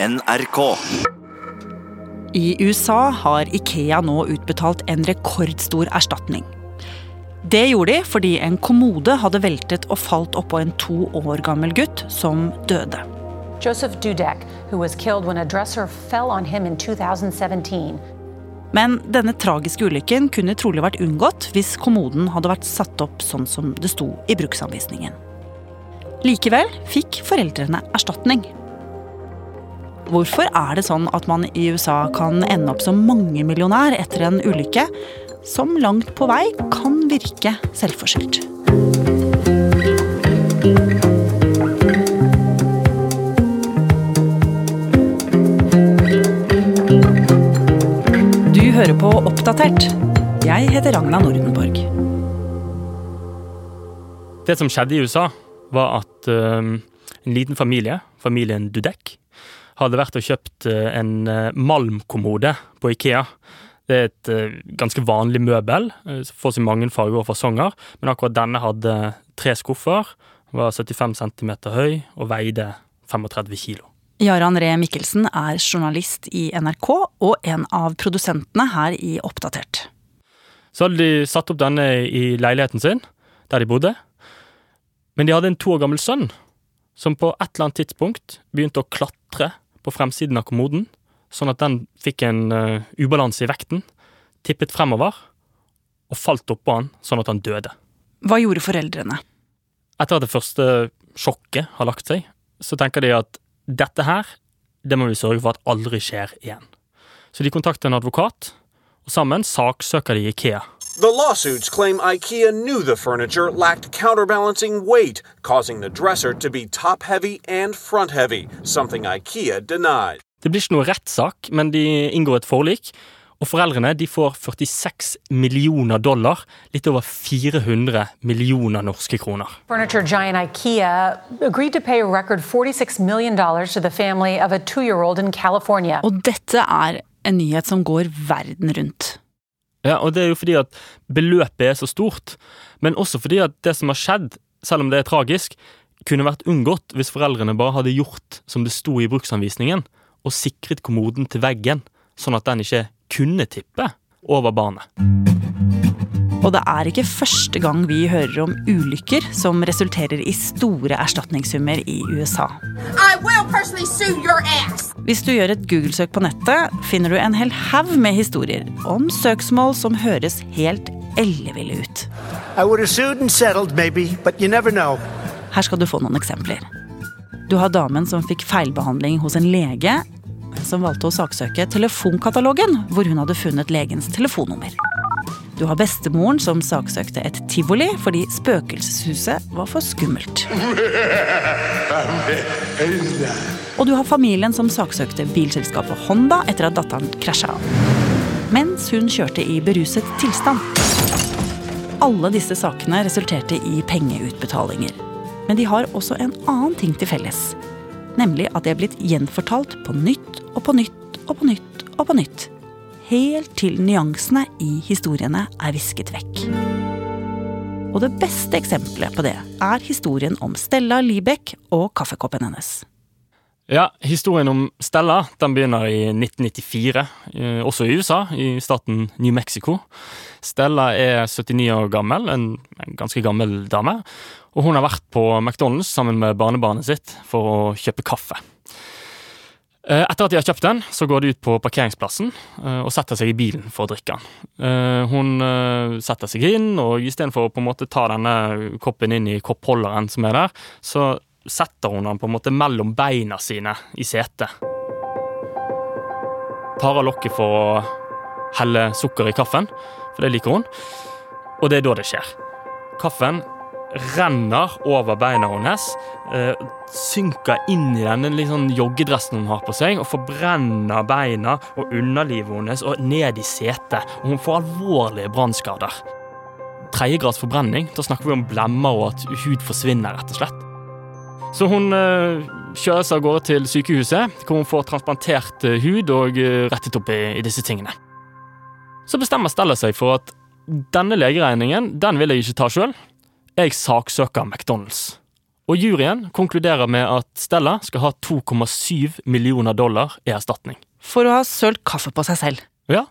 NRK. I USA har Ikea nå utbetalt en rekordstor erstatning. Det gjorde de fordi en kommode hadde veltet og falt oppå en to år gammel gutt som døde. Joseph Dudek, who was killed when a dresser fell on him in 2017. Men denne tragiske ulykken kunne trolig vært unngått hvis kommoden hadde vært satt opp sånn som det sto i bruksanvisningen. Likevel fikk foreldrene erstatning. Hvorfor er det sånn at man i USA kan ende opp som mangemillionær etter en ulykke som langt på vei kan virke selvforskyldt? Du hører på Oppdatert. Jeg heter Ragna Nordenborg. Det som skjedde i USA, var at en liten familie, familien Dudek, hadde vært og kjøpt eh, en uh, malmkommode på Ikea. Det er et eh, ganske vanlig møbel, får seg mange farger og fasonger, men akkurat denne hadde tre skuffer, var 75 cm høy og veide 35 kilo. Jaran Ree Mikkelsen er journalist i NRK og en av produsentene her i Oppdatert. Så hadde de satt opp denne i leiligheten sin, der de bodde. Men de hadde en to år gammel sønn, som på et eller annet tidspunkt begynte å klatre på fremsiden av kommoden, sånn at den fikk en uh, ubalanse i vekten, tippet fremover og falt oppå han, sånn at han døde. Hva gjorde foreldrene? Etter at det første sjokket har lagt seg, så tenker de at dette her, det må vi sørge for at aldri skjer igjen. Så de kontakter en advokat, sammen saksøker de Ikea. The lawsuits claim IKEA knew the furniture lacked counterbalancing weight, causing the dresser to be top heavy and front heavy, something IKEA denied. Det blir ikke noe rettssak, men de inngår et forlik. Og foreldrene de får 46 millioner dollar, litt over 400 millioner norske kroner. Furniture giant IKEA agreed to pay a record $46 million to the family of a two year old in California. Og dette er en nyhet som går verden rundt. Ja, og det er jo fordi at beløpet er så stort, men også fordi at det som har skjedd, selv om det er tragisk, kunne vært unngått hvis foreldrene bare hadde gjort som det sto i bruksanvisningen, og sikret kommoden til veggen, sånn at den ikke kunne tippe over barnet. Og det er ikke første gang vi hører om ulykker som resulterer i store erstatningssummer i USA. I will personally sue your ass. Hvis du gjør et Google-søk på nettet, finner du en hel haug med historier om søksmål som høres helt elleville ut. I would have sued and settled, maybe, but you. Her skal du få noen eksempler. Du har damen som fikk feilbehandling hos en lege, som valgte å saksøke telefonkatalogen, hvor hun hadde funnet legens telefonnummer. Du har bestemoren som saksøkte et tivoli fordi spøkelseshuset var for skummelt. Og du har familien som saksøkte bilselskapet Honda etter at datteren krasja. Mens hun kjørte i beruset tilstand. Alle disse sakene resulterte i pengeutbetalinger. Men de har også en annen ting til felles. Nemlig at de er blitt gjenfortalt på nytt og på nytt og på nytt og på nytt helt til nyansene i historiene er visket vekk. Og det beste eksempelet på det er historien om Stella Libekk og kaffekoppen hennes. Ja, historien om Stella den begynner i 1994, også i USA, i staten New Mexico. Stella er 79 år gammel, en, en ganske gammel dame. Og hun har vært på McDonald's sammen med barnebarnet sitt for å kjøpe kaffe. Etter at de har kjøpt den, så går de ut på parkeringsplassen og setter seg i bilen for å drikke den. Hun setter seg inn, og istedenfor å på en måte ta denne koppen inn i koppholderen som er der, så setter hun den på en måte mellom beina sine i setet. Tar av lokket for å helle sukker i kaffen, for det liker hun. Og det er da det skjer. Kaffen renner over beina hennes, eh, synker inn i denne liksom joggedressen hun har på seg, og forbrenner beina og underlivet hennes og ned i setet. Og hun får alvorlige brannskader. Tredjegrads forbrenning. Da snakker vi om blemmer og at hud forsvinner, rett og slett. Så hun eh, kjøres av gårde til sykehuset, hvor hun får transplantert eh, hud og eh, rettet opp i, i disse tingene. Så bestemmer Stella seg for at denne legeregningen den vil jeg ikke ta sjøl jeg saksøker McDonald's. Og juryen konkluderer med at Stella skal ha 2,7 millioner dollar i erstatning. For å ha sølt kaffe på seg selv. Ja,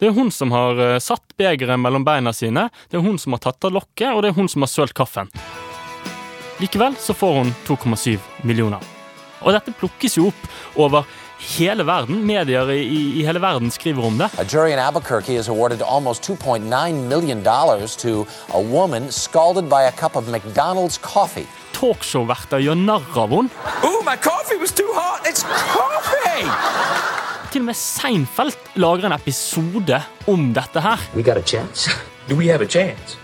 det er hun som har eh, satt begeret mellom beina sine, det er hun som har tatt av lokket, og det er hun som har sølt kaffen. Likevel så får hun 2,7 millioner. Og dette plukkes jo opp over hele verden. Medier i, i hele verden skriver om det. A jury in Albuquerque has awarded almost $2.9 million to a woman scalded by a cup of McDonald's coffee. Talkshow-verter gjør narr av henne. Ooh, my coffee was too hot. It's coffee. Til og med Seinfeld lager en episode om dette her. We got a chance. Do we have a chance?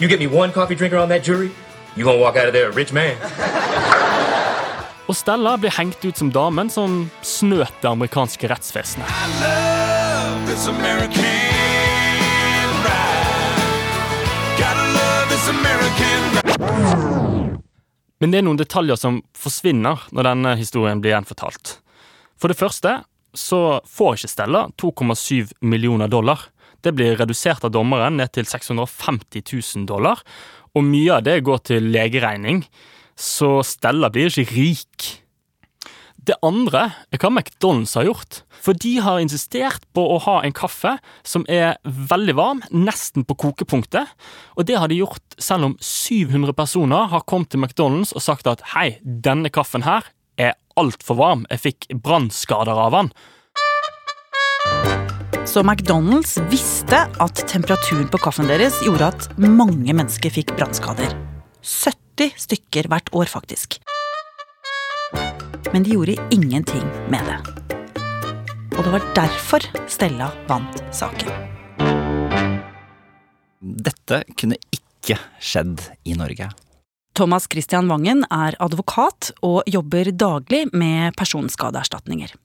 You get me one coffee drinker on that jury, you gonna walk out of there a rich man. Og Stella blir hengt ut som damen som snøt det amerikanske rettsvesenet. Men det er noen detaljer som forsvinner når denne historien blir gjenfortalt. For det første så får ikke Stella 2,7 millioner dollar. Det blir redusert av dommeren ned til 650 000 dollar, og mye av det går til legeregning, så Stella blir ikke rik. Det andre er hva McDonald's har gjort. For de har insistert på å ha en kaffe som er veldig varm, nesten på kokepunktet. Og det har de gjort selv om 700 personer har kommet til McDonald's og sagt at hei, denne kaffen her er altfor varm, jeg fikk brannskader av den. Så McDonald's visste at temperaturen på kaffen deres gjorde at mange mennesker fikk brannskader. 70 stykker hvert år, faktisk. Men de gjorde ingenting med det. Og det var derfor Stella vant saken. Dette kunne ikke skjedd i Norge. Thomas Christian Wangen er advokat og jobber daglig med personskadeerstatninger.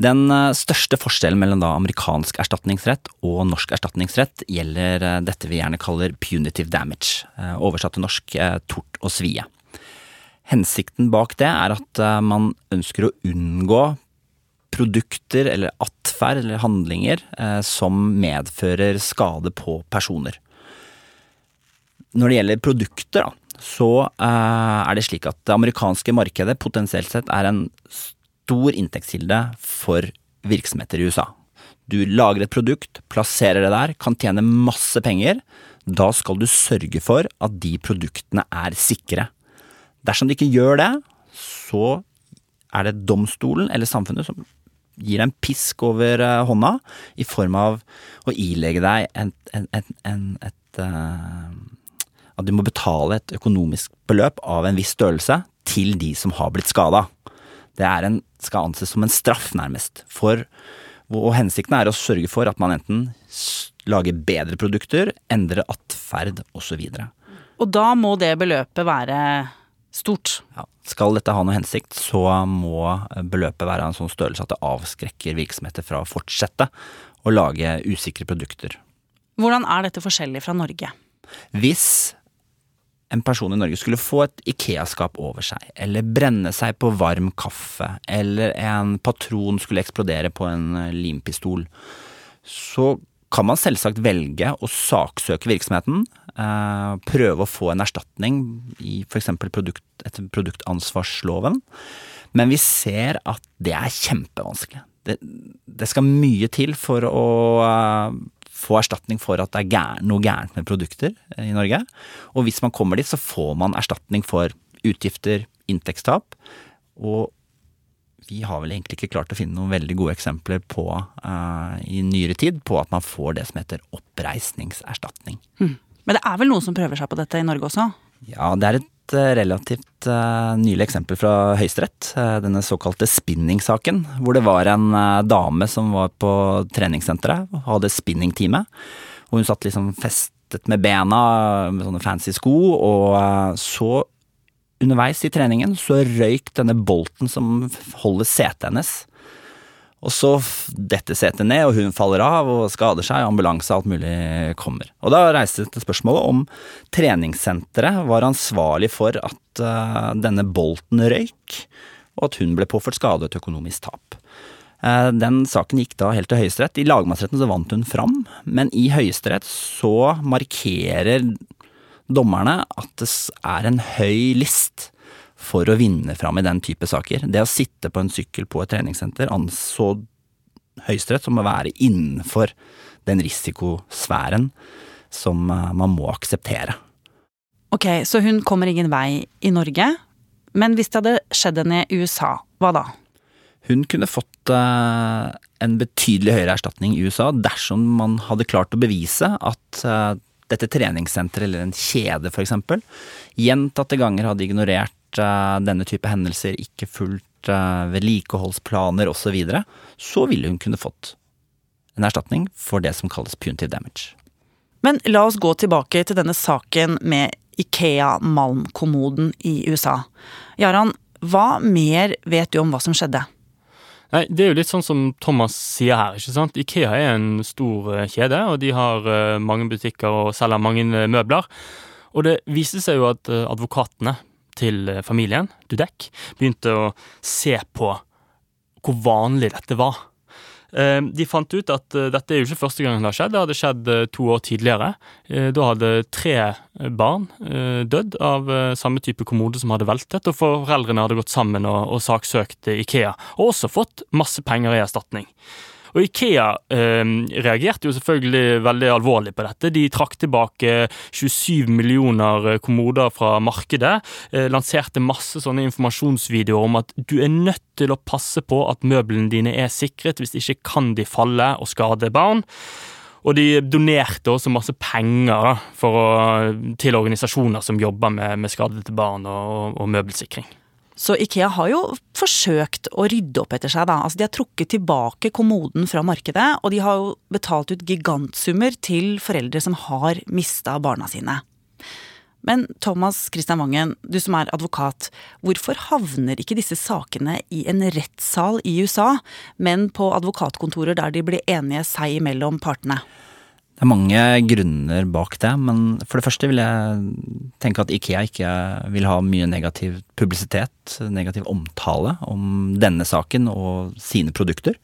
Den eh, største forskjellen mellom da amerikansk erstatningsrett og norsk erstatningsrett gjelder eh, dette vi gjerne kaller punitive damage, eh, oversatt til norsk tort og svie. Hensikten bak det er at man ønsker å unngå produkter eller atferd eller handlinger som medfører skade på personer. Når det gjelder produkter, da, så er det slik at det amerikanske markedet potensielt sett er en stor inntektskilde for virksomheter i USA. Du lager et produkt, plasserer det der, kan tjene masse penger. Da skal du sørge for at de produktene er sikre. Dersom du ikke gjør det, så er det domstolen eller samfunnet som gir deg en pisk over eh, hånda i form av å ilegge deg en, en, en, et uh, At du må betale et økonomisk beløp av en viss størrelse til de som har blitt skada. Det en, skal anses som en straff, nærmest. For, og hensikten er å sørge for at man enten lager bedre produkter, endrer atferd osv. Og, og da må det beløpet være stort? Ja. Skal dette ha noe hensikt, så må beløpet være en sånn størrelse at det avskrekker virksomheter fra å fortsette å lage usikre produkter. Hvordan er dette forskjellig fra Norge? Hvis en person i Norge skulle få et Ikea-skap over seg, eller brenne seg på varm kaffe, eller en patron skulle eksplodere på en eh, limpistol, så kan man selvsagt velge å saksøke virksomheten, eh, prøve å få en erstatning i f.eks. Produkt, etter produktansvarsloven, men vi ser at det er kjempevanskelig. Det, det skal mye til for å eh, få erstatning for at det er gæren, noe gærent med produkter eh, i Norge. Og hvis man kommer dit, så får man erstatning for utgifter, inntektstap. Og vi har vel egentlig ikke klart å finne noen veldig gode eksempler på uh, i nyere tid på at man får det som heter oppreisningserstatning. Mm. Men det er vel noen som prøver seg på dette i Norge også? Ja, det er et Eh, relativt uh, nylig eksempel fra Høyesterett. Uh, denne såkalte spinning-saken. Hvor det var en dame som var på treningssenteret og hadde spinning-time. Og hun satt liksom festet med bena med sånne fancy sko, og så underveis i treningen så røyk denne bolten som holder setet hennes. Og så detter setet ned, og hun faller av og skader seg, ambulanse og alt mulig kommer. Og da reiste det spørsmålet om treningssenteret var ansvarlig for at uh, denne bolten røyk, og at hun ble påført skade og et økonomisk tap. Uh, den saken gikk da helt til Høyesterett. I lagmannsretten så vant hun fram, men i Høyesterett så markerer dommerne at det er en høy list for å vinne fram i den type saker. Det å sitte på en sykkel på et treningssenter anså Høyesterett som å være innenfor den risikosfæren som eh, man må akseptere. Ok, så hun kommer ingen vei i Norge. Men hvis det hadde skjedd henne i USA, hva da? Hun kunne fått eh, en betydelig høyere erstatning i USA dersom man hadde klart å bevise at eh, dette treningssenteret eller en kjede f.eks. gjentatte ganger hadde ignorert denne type hendelser, ikke fulgt eh, vedlikeholdsplaner osv., så, videre, så ville hun kunne fått en erstatning for det som kalles punitive damage. Men la oss gå tilbake til denne saken med Ikea-malmkommoden i USA. Jaran, hva mer vet du om hva som skjedde? Nei, Det er jo litt sånn som Thomas sier her. ikke sant? Ikea er en stor eh, kjede, og de har eh, mange butikker og selger mange eh, møbler. Og det viste seg jo at advokatene til familien, Dudek, begynte å se på hvor vanlig dette var. Ehm, de fant ut at eh, dette er jo ikke første gang det har skjedd, det hadde skjedd eh, to år tidligere. Eh, da hadde tre barn dødd av samme type kommode som hadde veltet, og foreldrene hadde gått sammen og, og saksøkt Ikea, og også fått masse penger i erstatning. Og Ikea eh, reagerte jo selvfølgelig veldig alvorlig på dette. De trakk tilbake 27 millioner eh, kommoder fra markedet. Eh, lanserte masse sånne informasjonsvideoer om at du er nødt til å passe på at møblene dine er sikret, hvis ikke kan de falle og skade barn. Og de donerte også masse penger å, til organisasjoner som jobber med, med skadede barn og, og møbelsikring. Så Ikea har jo forsøkt å rydde opp etter seg, da. Altså, de har trukket tilbake kommoden fra markedet, og de har jo betalt ut gigantsummer til foreldre som har mista barna sine. Men Thomas Christian Wangen, du som er advokat, hvorfor havner ikke disse sakene i en rettssal i USA, men på advokatkontorer der de blir enige seg imellom partene? Det er mange grunner bak det, men for det første vil jeg tenke at Ikea ikke vil ha mye negativ publisitet, negativ omtale om denne saken og sine produkter.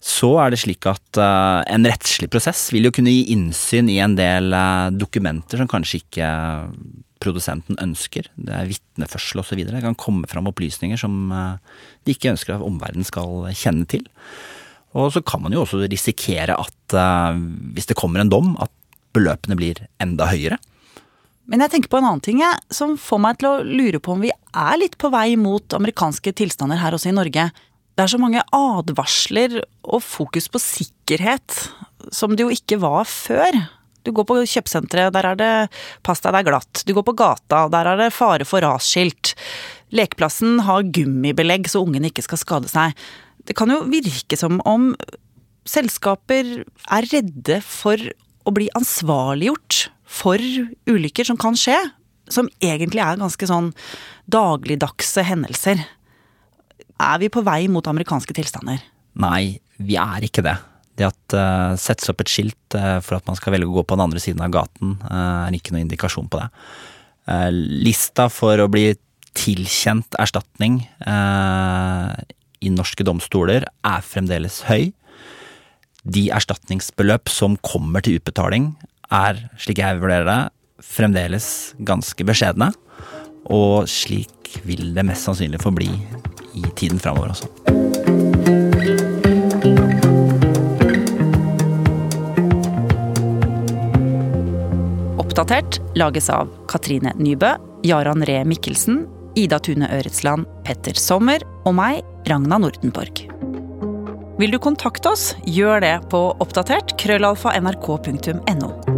Så er det slik at uh, en rettslig prosess vil jo kunne gi innsyn i en del uh, dokumenter som kanskje ikke produsenten ønsker. Det er vitneførsel osv. Det kan komme fram opplysninger som uh, de ikke ønsker at omverdenen skal kjenne til. Og så kan man jo også risikere at uh, hvis det kommer en dom, at beløpene blir enda høyere. Men jeg tenker på en annen ting jeg, som får meg til å lure på om vi er litt på vei mot amerikanske tilstander her også i Norge. Det er så mange advarsler og fokus på sikkerhet som det jo ikke var før. Du går på kjøpesenteret, der er det deg, det er glatt'. Du går på gata, der er det 'fare for rasskilt'. Lekeplassen har gummibelegg så ungene ikke skal skade seg. Det kan jo virke som om selskaper er redde for å bli ansvarliggjort for ulykker som kan skje, som egentlig er ganske sånn dagligdagse hendelser. Er vi på vei mot amerikanske tilstander? Nei, vi er ikke det. Det at det uh, settes opp et skilt uh, for at man skal velge å gå på den andre siden av gaten, uh, er ikke noen indikasjon på det. Uh, lista for å bli tilkjent erstatning i norske domstoler er fremdeles høy. De erstatningsbeløp som kommer til utbetaling, er, slik jeg vurderer det, fremdeles ganske beskjedne. Og slik vil det mest sannsynlig forbli i tiden framover også. Oppdatert lages av Katrine Nybø, Jaran Ree Mikkelsen, Ida Tune Øretsland, Petter Sommer og meg, Ragna Nordenborg. Vil du kontakte oss, gjør det på oppdatert krøllalfa nrk.no.